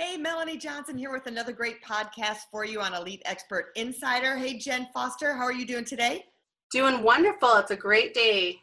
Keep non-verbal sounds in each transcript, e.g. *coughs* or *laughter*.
Hey, Melanie Johnson here with another great podcast for you on Elite Expert Insider. Hey, Jen Foster, how are you doing today? Doing wonderful. It's a great day.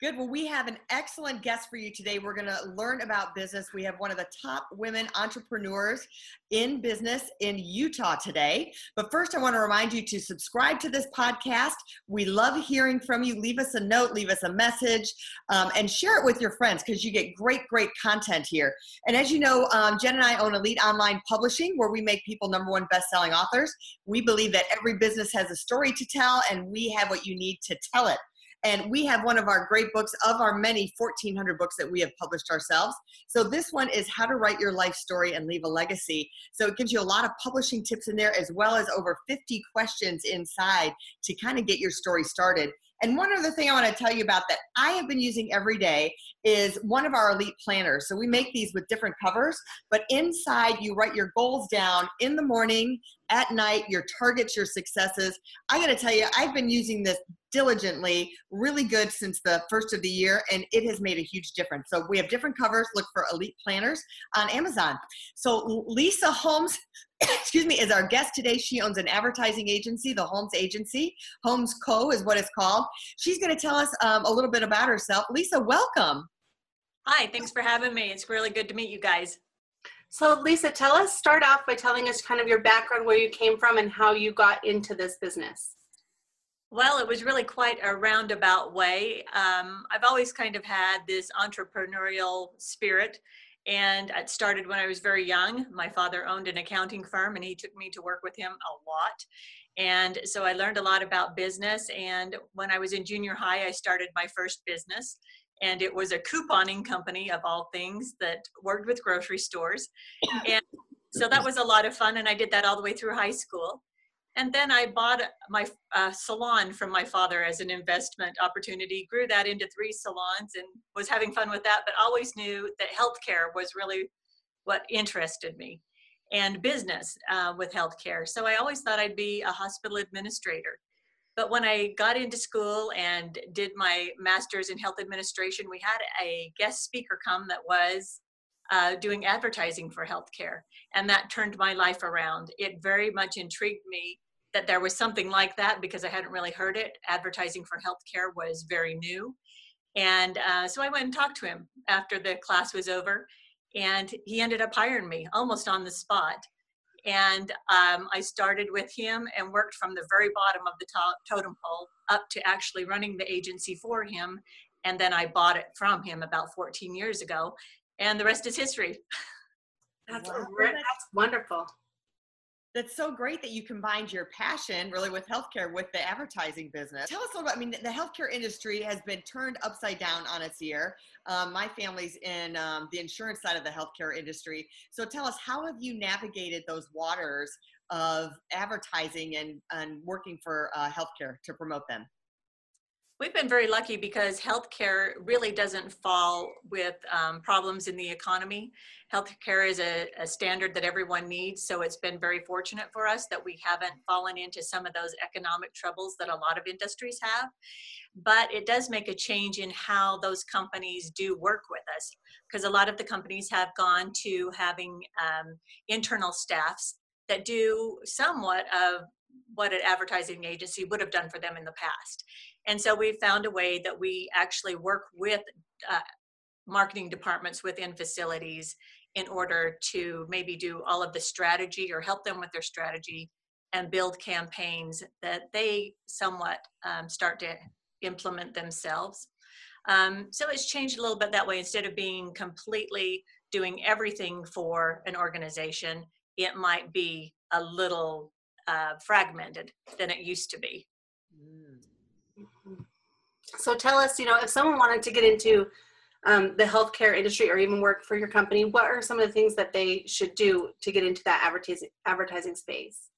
Good. Well, we have an excellent guest for you today. We're going to learn about business. We have one of the top women entrepreneurs in business in Utah today. But first, I want to remind you to subscribe to this podcast. We love hearing from you. Leave us a note, leave us a message, um, and share it with your friends because you get great, great content here. And as you know, um, Jen and I own Elite Online Publishing, where we make people number one best-selling authors. We believe that every business has a story to tell, and we have what you need to tell it. And we have one of our great books of our many 1,400 books that we have published ourselves. So this one is How to Write Your Life Story and Leave a Legacy. So it gives you a lot of publishing tips in there, as well as over 50 questions inside to kind of get your story started. And one other thing I want to tell you about that I have been using every day is one of our elite planners. So we make these with different covers, but inside you write your goals down in the morning, at night, your targets, your successes. I got to tell you, I've been using this diligently, really good since the first of the year, and it has made a huge difference. So we have different covers. Look for Elite Planners on Amazon. So Lisa Holmes, *coughs* excuse me, is our guest today. She owns an advertising agency, the Holmes Agency. Holmes Co. is what it's called. She's going to tell us um, a little bit about herself. Lisa, welcome. Hi, thanks for having me. It's really good to meet you guys. So, Lisa, tell us, start off by telling us kind of your background, where you came from, and how you got into this business. Well, it was really quite a roundabout way. Um, I've always kind of had this entrepreneurial spirit, and it started when I was very young. My father owned an accounting firm, and he took me to work with him a lot. And so I learned a lot about business. And when I was in junior high, I started my first business. And it was a couponing company of all things that worked with grocery stores. And so that was a lot of fun. And I did that all the way through high school. And then I bought my uh, salon from my father as an investment opportunity, grew that into three salons and was having fun with that, but always knew that healthcare was really what interested me and business uh, with healthcare. So I always thought I'd be a hospital administrator. But when I got into school and did my master's in health administration, we had a guest speaker come that was uh, doing advertising for healthcare. And that turned my life around. It very much intrigued me that there was something like that because I hadn't really heard it. Advertising for healthcare was very new. And uh, so I went and talked to him after the class was over. And he ended up hiring me almost on the spot. And um, I started with him and worked from the very bottom of the to- totem pole up to actually running the agency for him. And then I bought it from him about 14 years ago and the rest is history. *laughs* That's, wow. that's wonderful. That's so great that you combined your passion really with healthcare with the advertising business. Tell us a little about, I mean, the healthcare industry has been turned upside down on its ear. Um, my family's in um, the insurance side of the healthcare industry. So tell us, how have you navigated those waters of advertising and, and working for uh, healthcare to promote them? We've been very lucky because healthcare really doesn't fall with um, problems in the economy. Healthcare is a, a, standard that everyone needs, so it's been very fortunate for us that we haven't fallen into some of those economic troubles that a lot of industries have. But it does make a change in how those companies do work with us, because a lot of the companies have gone to having um, internal staffs that do somewhat of what an advertising agency would have done for them in the past. And so we found a way that we actually work with uh, marketing departments within facilities in order to maybe do all of the strategy or help them with their strategy and build campaigns that they somewhat um, start to implement themselves. Um, so it's changed a little bit that way. Instead of being completely doing everything for an organization, it might be a little uh, fragmented than it used to be. So tell us, you know, if someone wanted to get into um, the healthcare industry or even work for your company, what are some of the things that they should do to get into that advertising advertising space?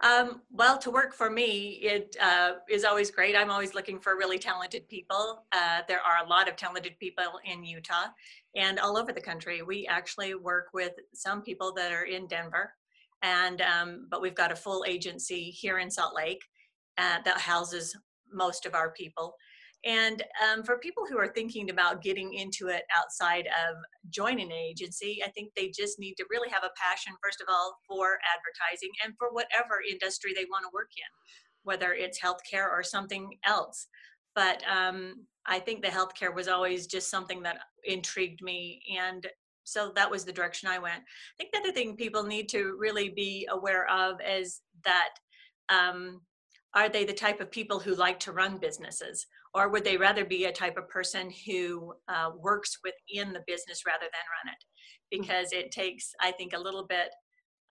Um, well, to work for me, it uh, is always great. I'm always looking for really talented people. Uh, there are a lot of talented people in Utah and all over the country. We actually work with some people that are in Denver, and um, but we've got a full agency here in Salt Lake uh, that houses most of our people. And um, for people who are thinking about getting into it outside of joining an agency, I think they just need to really have a passion, first of all, for advertising and for whatever industry they want to work in, whether it's healthcare or something else. But um, I think the healthcare was always just something that intrigued me. And so that was the direction I went. I think the other thing people need to really be aware of is that um, are they the type of people who like to run businesses? Or would they rather be a type of person who uh, works within the business rather than run it? Because it takes i think a little bit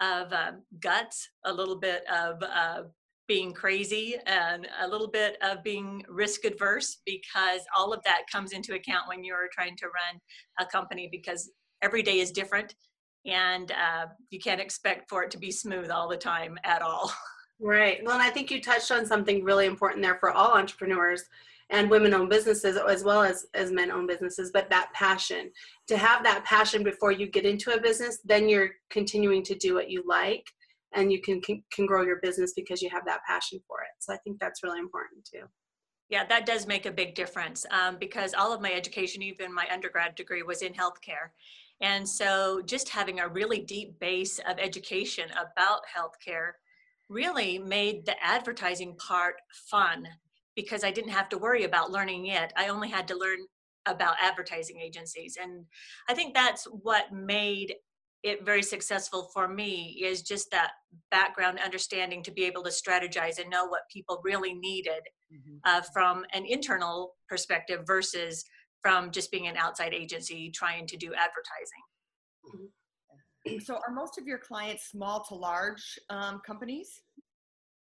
of um, guts a little bit of uh, being crazy and a little bit of being risk adverse because all of that comes into account when you're trying to run a company because every day is different and uh, you can't expect for it to be smooth all the time at all *laughs* Right. Well, and I think you touched on something really important there for all entrepreneurs and women owned businesses as well as as men owned businesses but that passion to have that passion before you get into a business then you're continuing to do what you like and you can can, can grow your business because you have that passion for it so i think that's really important too yeah, that does make a big difference um, because all of my education, even my undergrad degree, was in healthcare. And so just having a really deep base of education about healthcare really made the advertising part fun because I didn't have to worry about learning it. I only had to learn about advertising agencies. And I think that's what made it very successful for me is just that background understanding to be able to strategize and know what people really needed mm-hmm. uh, from an internal perspective versus from just being an outside agency trying to do advertising. So, are most of your clients small to large um, companies?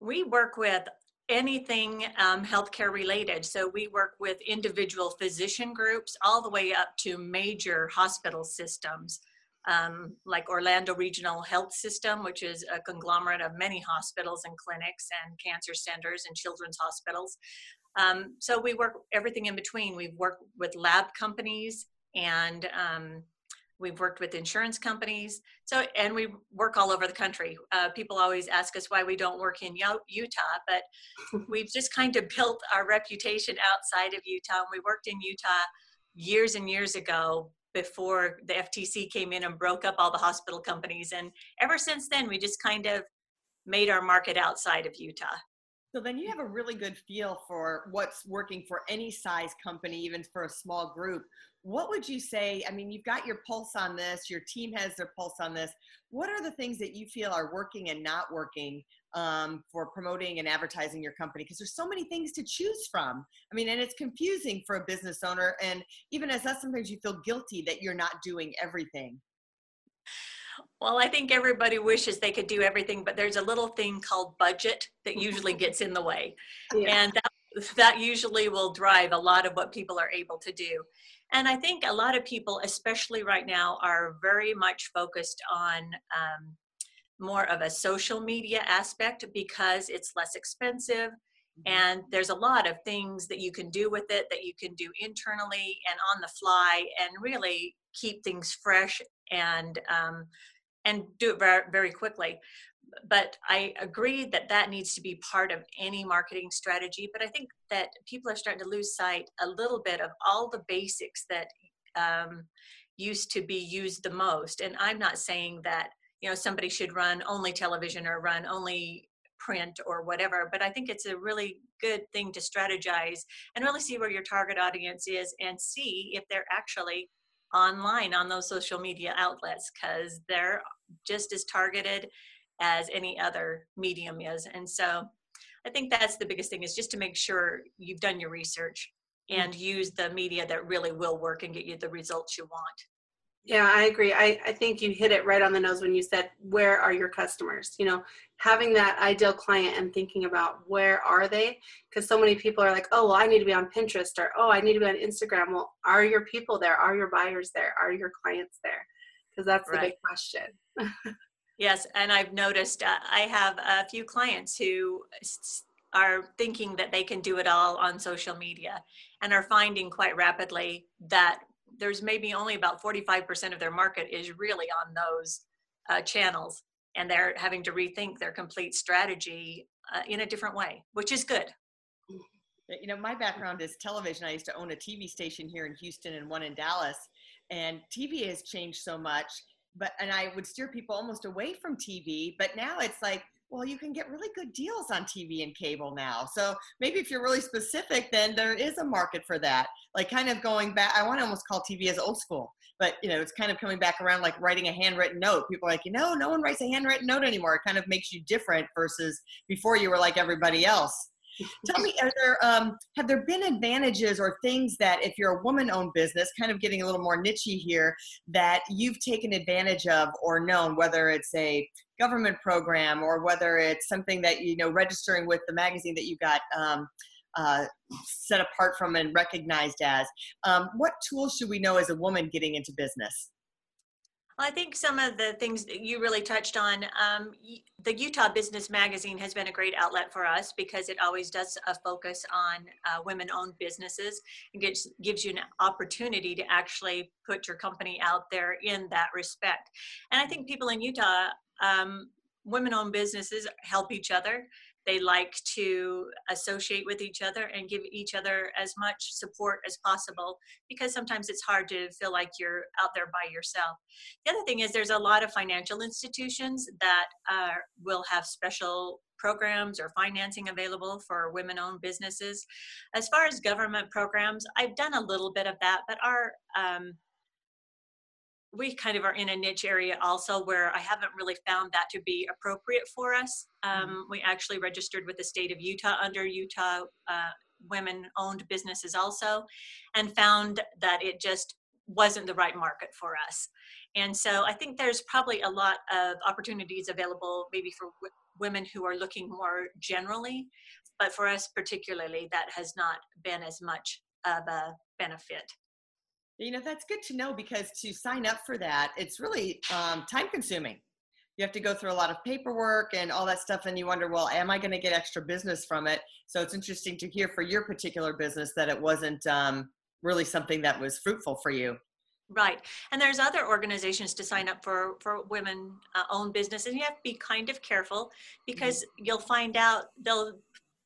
We work with anything um, healthcare related. So, we work with individual physician groups all the way up to major hospital systems. Um, like Orlando Regional Health System, which is a conglomerate of many hospitals and clinics and cancer centers and children's hospitals. Um, so we work everything in between. We've worked with lab companies and um, We've worked with insurance companies. So, and we work all over the country. Uh, people always ask us why we don't work in Utah, but *laughs* we've just kind of built our reputation outside of Utah. And we worked in Utah years and years ago before the FTC came in and broke up all the hospital companies. And ever since then, we just kind of made our market outside of Utah. So then you have a really good feel for what's working for any size company, even for a small group what would you say? I mean, you've got your pulse on this, your team has their pulse on this. What are the things that you feel are working and not working um, for promoting and advertising your company? Because there's so many things to choose from. I mean, and it's confusing for a business owner. And even as us, sometimes you feel guilty that you're not doing everything. Well, I think everybody wishes they could do everything, but there's a little thing called budget that usually gets in the way. Yeah. And that, that usually will drive a lot of what people are able to do. And I think a lot of people, especially right now, are very much focused on um, more of a social media aspect because it's less expensive. Mm-hmm. And there's a lot of things that you can do with it that you can do internally and on the fly and really keep things fresh and um, and do it very, very quickly but I agree that that needs to be part of any marketing strategy. But I think that people are starting to lose sight a little bit of all the basics that um, used to be used the most. And I'm not saying that you know somebody should run only television or run only print or whatever but i think it's a really good thing to strategize and really see where your target audience is and see if they're actually online on those social media outlets because they're just as targeted as any other medium is. And so I think that's the biggest thing is just to make sure you've done your research and mm-hmm. use the media that really will work and get you the results you want. Yeah, I agree. I, I think you hit it right on the nose when you said, where are your customers? You know, having that ideal client and thinking about where are they? Because so many people are like, oh, well, I need to be on Pinterest or, oh, I need to be on Instagram. Well, are your people there? Are your buyers there? Are your clients there? Because that's the Right. big question. Yes, and I've noticed uh, I have a few clients who are thinking that they can do it all on social media and are finding quite rapidly that there's maybe only about 45% of their market is really on those uh, channels and they're having to rethink their complete strategy uh, in a different way, which is good. You know, my background is television. I used to own a TV station here in Houston and one in Dallas. And TV has changed so much, but and I would steer people almost away from TV, but now it's like, well, you can get really good deals on TV and cable now. So maybe if you're really specific, then there is a market for that. Like kind of going back, I want to almost call TV as old school, but you know, it's kind of coming back around like writing a handwritten note. People are like, you know, no one writes a handwritten note anymore. It kind of makes you different versus before you were like everybody else. Tell me, are there um, have there been advantages or things that if you're a woman-owned business, kind of getting a little more nichey here, that you've taken advantage of or known, whether it's a government program or whether it's something that you know registering with the magazine that you got um, uh, set apart from and recognized as. Um, what tools should we know as a woman getting into business? I think some of the things that you really touched on, um, the Utah Business Magazine has been a great outlet for us because it always does a focus on uh, women-owned businesses. and gives, gives you an opportunity to actually put your company out there in that respect. And I think people in Utah, um, women-owned businesses help each other. They like to associate with each other and give each other as much support as possible because sometimes it's hard to feel like you're out there by yourself. The other thing is there's a lot of financial institutions that uh, will have special programs or financing available for women-owned businesses. As far as government programs, I've done a little bit of that, but our um, we kind of are in a niche area also where I haven't really found that to be appropriate for us. Um, we actually registered with the state of Utah under Utah uh, women-owned businesses also, and found that it just wasn't the right market for us. And so I think there's probably a lot of opportunities available maybe for w- women who are looking more generally, but for us particularly, that has not been as much of a benefit. You know, that's good to know because to sign up for that, it's really um, time consuming. You have to go through a lot of paperwork and all that stuff, and you wonder, well, am I going to get extra business from it? So it's interesting to hear for your particular business that it wasn't um, really something that was fruitful for you. Right. And there's other organizations to sign up for for women uh, owned businesses. And you have to be kind of careful because you'll find out they'll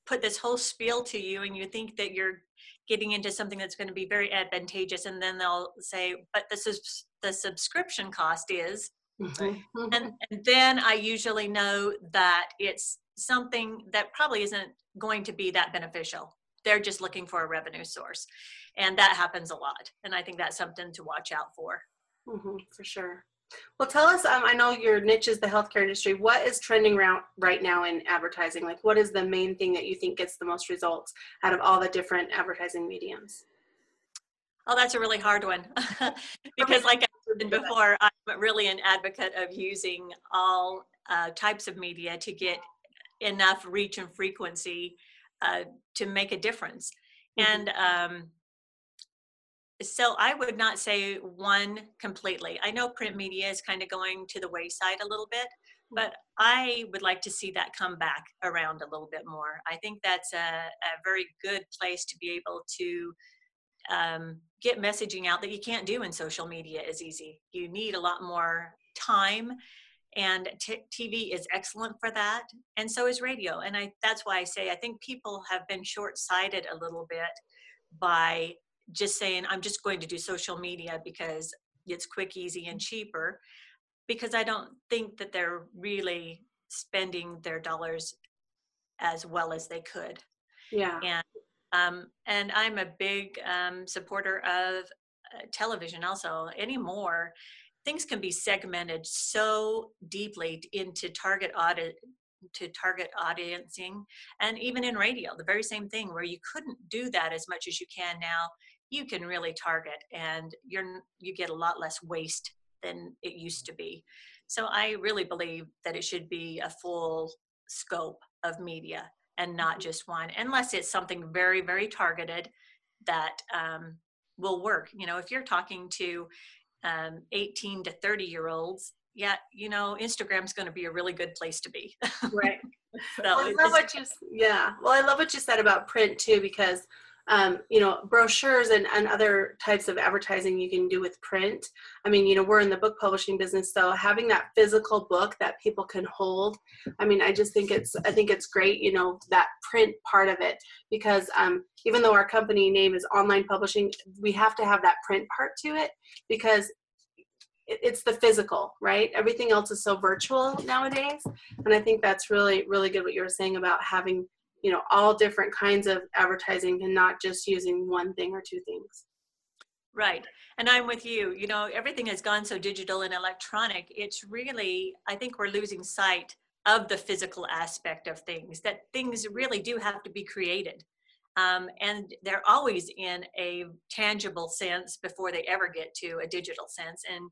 put this whole spiel to you and you think that you're getting into something that's going to be very advantageous and then they'll say but the subs- the subscription cost is Mhm. and, and then I usually know that it's something that probably isn't going to be that beneficial. They're just looking for a revenue source. And that happens a lot. And I think that's something to watch out for. Mhm, for sure. Well, tell us. Um, I know your niche is the healthcare industry. What is trending around right now in advertising? Like, what is the main thing that you think gets the most results out of all the different advertising mediums? Oh, that's a really hard one. *laughs* *laughs* because, like I said before, I'm really an advocate of using all uh, types of media to get enough reach and frequency uh, to make a difference. Mhm. And um, so I would not say one completely. I know print media is kind of going to the wayside a little bit, but I would like to see that come back around a little bit more. I think that's a, a very good place to be able to um, get messaging out that you can't do in social media as easy. You need a lot more time, and t- TV is excellent for that, and so is radio. And I that's why I say I think people have been short-sighted a little bit by just saying I'm just going to do social media because it's quick, easy, and cheaper. Because I don't think that they're really spending their dollars as well as they could Yeah. and um, and I'm a big um, supporter of uh, television. Also, anymore, things can be segmented so deeply into target audit to target audiencing, and even in radio, the very same thing where you couldn't do that as much as you can now you can really target and you're you get a lot less waste than it used to be so i really believe that it should be a full scope of media and not Mm-hmm. just one unless it's something very very targeted that um, will work you know if you're talking to um, 18 to 30 year olds yeah you know instagram's going to be a really good place to be Right. *laughs* so Well, I love what you yeah. Well, I love what you said about print too, because um, you know brochures and, and other types of advertising you can do with print. I mean, you know, we're in the book publishing business, so having that physical book that people can hold. I mean, I just think it's I think it's great. You know, that print part of it because um, even though our company name is online publishing, we have to have that print part to it because it's the physical, right? Everything else is so virtual nowadays. And I think that's really, really good what you were saying about having, you know, all different kinds of advertising and not just using one thing or two things. Right. And I'm with you. You know, everything has gone so digital and electronic. It's really, I think we're losing sight of the physical aspect of things, that things really do have to be created. Um, and they're always in a tangible sense before they ever get to a digital sense. And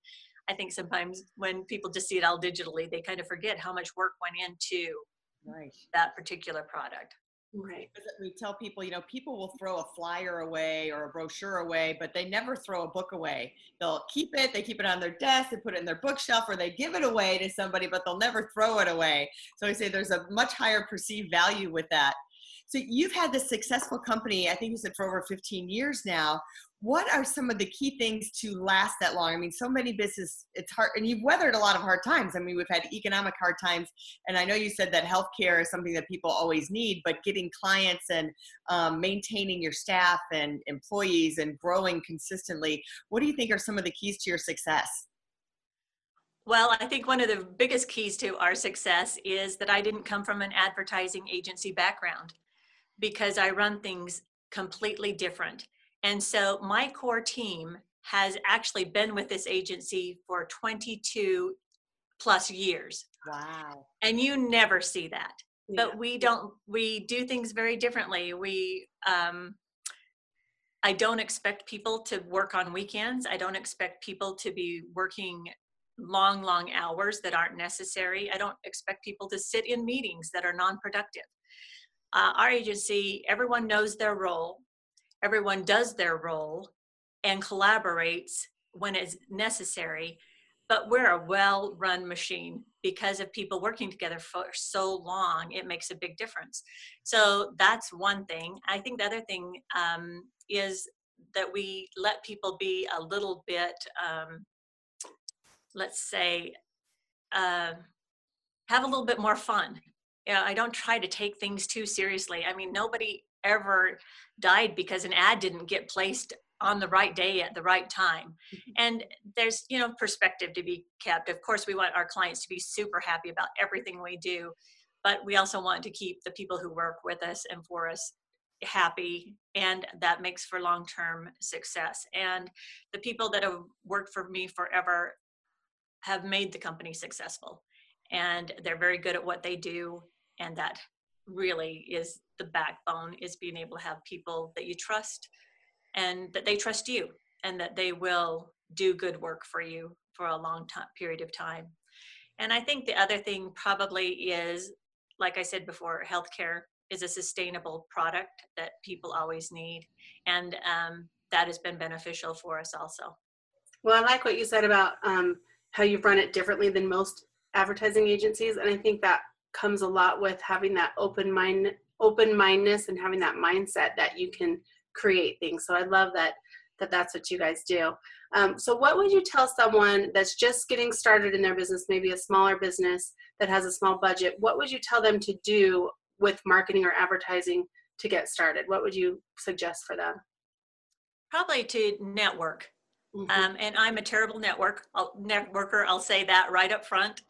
I think sometimes when people just see it all digitally, they kind of forget how much work went into Right. that particular product. Right. We tell people, you know, people will throw a flyer away or a brochure away, but they never throw a book away. They'll keep it, they keep it on their desk, they put it in their bookshelf, or they give it away to somebody, but they'll never throw it away. So I say there's a much higher perceived value with that. So you've had this successful company, I think you said for over 15 years now. What are some of the key things to last that long? I mean, so many business, it's hard, and you've weathered a lot of hard times. I mean, we've had economic hard times, and I know you said that healthcare is something that people always need, but getting clients and um, maintaining your staff and employees and growing consistently, what do you think are some of the keys to your success? Well, I think one of the biggest keys to our success is that I didn't come from an advertising agency background because I run things completely different. And so my core team has actually been with this agency for 22 plus years. Wow. And you never see that. Yeah. But we don't, we do things very differently. We, um, I don't expect people to work on weekends. I don't expect people to be working long, long hours that aren't necessary. I don't expect people to sit in meetings that are non productive. Uh, our agency, everyone knows their role, everyone does their role and collaborates when it's necessary. But we're a well run machine because of people working together for so long, it makes a big difference. So that's one thing. I think the other thing um, is that we let people be a little bit, um, let's say, uh, have a little bit more fun. Yeah, I don't try to take things too seriously. I mean, nobody ever died because an ad didn't get placed on the right day at the right time. Mm-hmm. And there's, you know, perspective to be kept. Of course, we want our clients to be super happy about everything we do, but we also want to keep the people who work with us and for us happy and that makes for long-term success and the people that have worked for me forever have made the company successful and they're very good at what they do and that really is the backbone is being able to have people that you trust and that they trust you and that they will do good work for you for a long time period of time. And i think the other thing probably is like i said before healthcare is a sustainable product that people always need and um, that has been beneficial for us also. Well, I like what you said about um, how you've run it differently than most advertising agencies, and I think that comes a lot with having that open mind, open mindedness, and having that mindset that you can create things. So I love that that that's what you guys do. Um, so what would you tell someone that's just getting started in their business, maybe a smaller business that has a small budget? What would you tell them to do with marketing or advertising to get started? What would you suggest for them? probably to network Mhm. um, and I'm a terrible network I'll, networker. I'll say that right up front.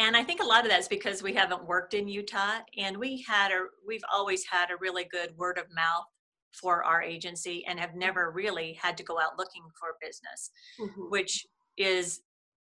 And I think a lot of that's because we haven't worked in Utah, and we had a we've always had a really good word of mouth for our agency, and have never really had to go out looking for business, Mhm. which is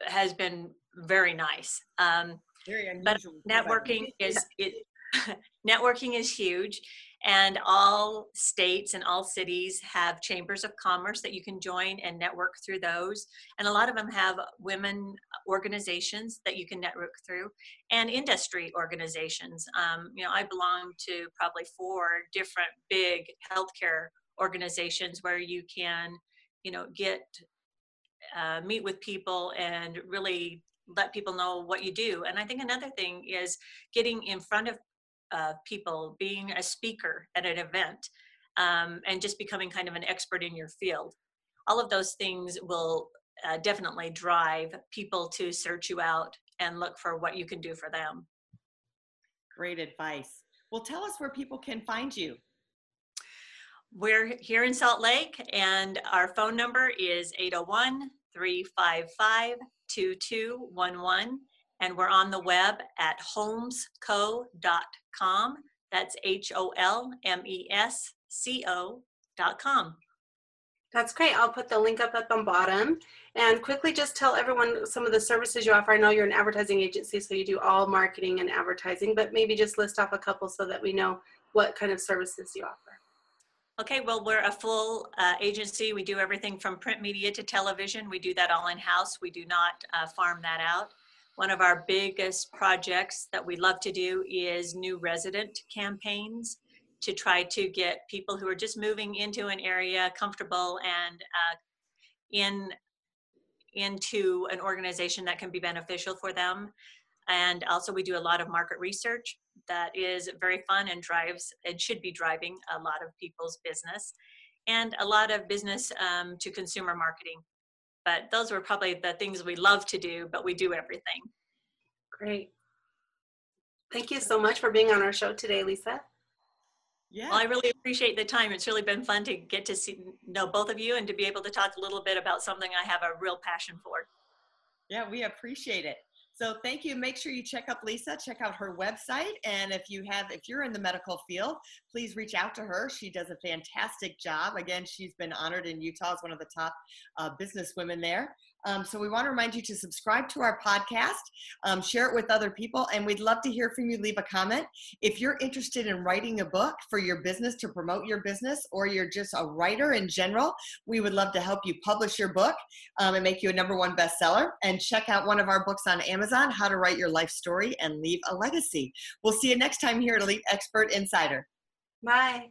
has been very nice. Um, Very But networking is it *laughs* networking is huge And all states and all cities have chambers of commerce that you can join and network through those. And a lot of them have women organizations that you can network through and industry organizations. Um, you know, I belong to probably four different big healthcare organizations where you can, you know, get uh, meet with people and really let people know what you do. And I think another thing is getting in front of uh, people, being a speaker at an event, um, and just becoming kind of an expert in your field. All of those things will uh, definitely drive people to search you out and look for what you can do for them. Great advice. Well, tell us where people can find you. We're here in Salt Lake, and our phone number is 801 355 2211. And we're on the web at holmesco.com. That's H O L M E S C O.com. That's great. I'll put the link up at the bottom. And quickly just tell everyone some of the services you offer. I know you're an advertising agency, so you do all marketing and advertising, but maybe just list off a couple so that we know what kind of services you offer. Okay, well, we're a full uh, agency. We do everything from print media to television. We do that all in house. We do not uh, farm that out. One of our biggest projects that we love to do is new resident campaigns to try to get people who are just moving into an area comfortable and uh, in into an organization that can be beneficial for them. And also, we do a lot of market research that is very fun and drives and should be driving a lot of people's business and a lot of business um, to consumer marketing. But those were probably the things we love to do, but we do everything. Great. Thank you so much for being on our show today, Lisa. Yeah. Well, I really appreciate the time. It's really been fun to get to see, know both of you and to be able to talk a little bit about something I have a real passion for. Yeah, we appreciate it. So thank you. Make sure you check up Lisa, check out her website. And if you have, if you're in the medical field, please reach out to her. She does a fantastic job. Again, she's been honored in Utah as one of the top uh, business women there. Um, so we want to remind you to subscribe to our podcast, um, share it with other people, and we'd love to hear from you. Leave a comment. If you're interested in writing a book for your business to promote your business, or you're just a writer in general, we would love to help you publish your book um, and make you a number one bestseller. And check out one of our books on Amazon, How to Write Your Life Story and Leave a Legacy. We'll see you next time here at Elite Expert Insider. Bye.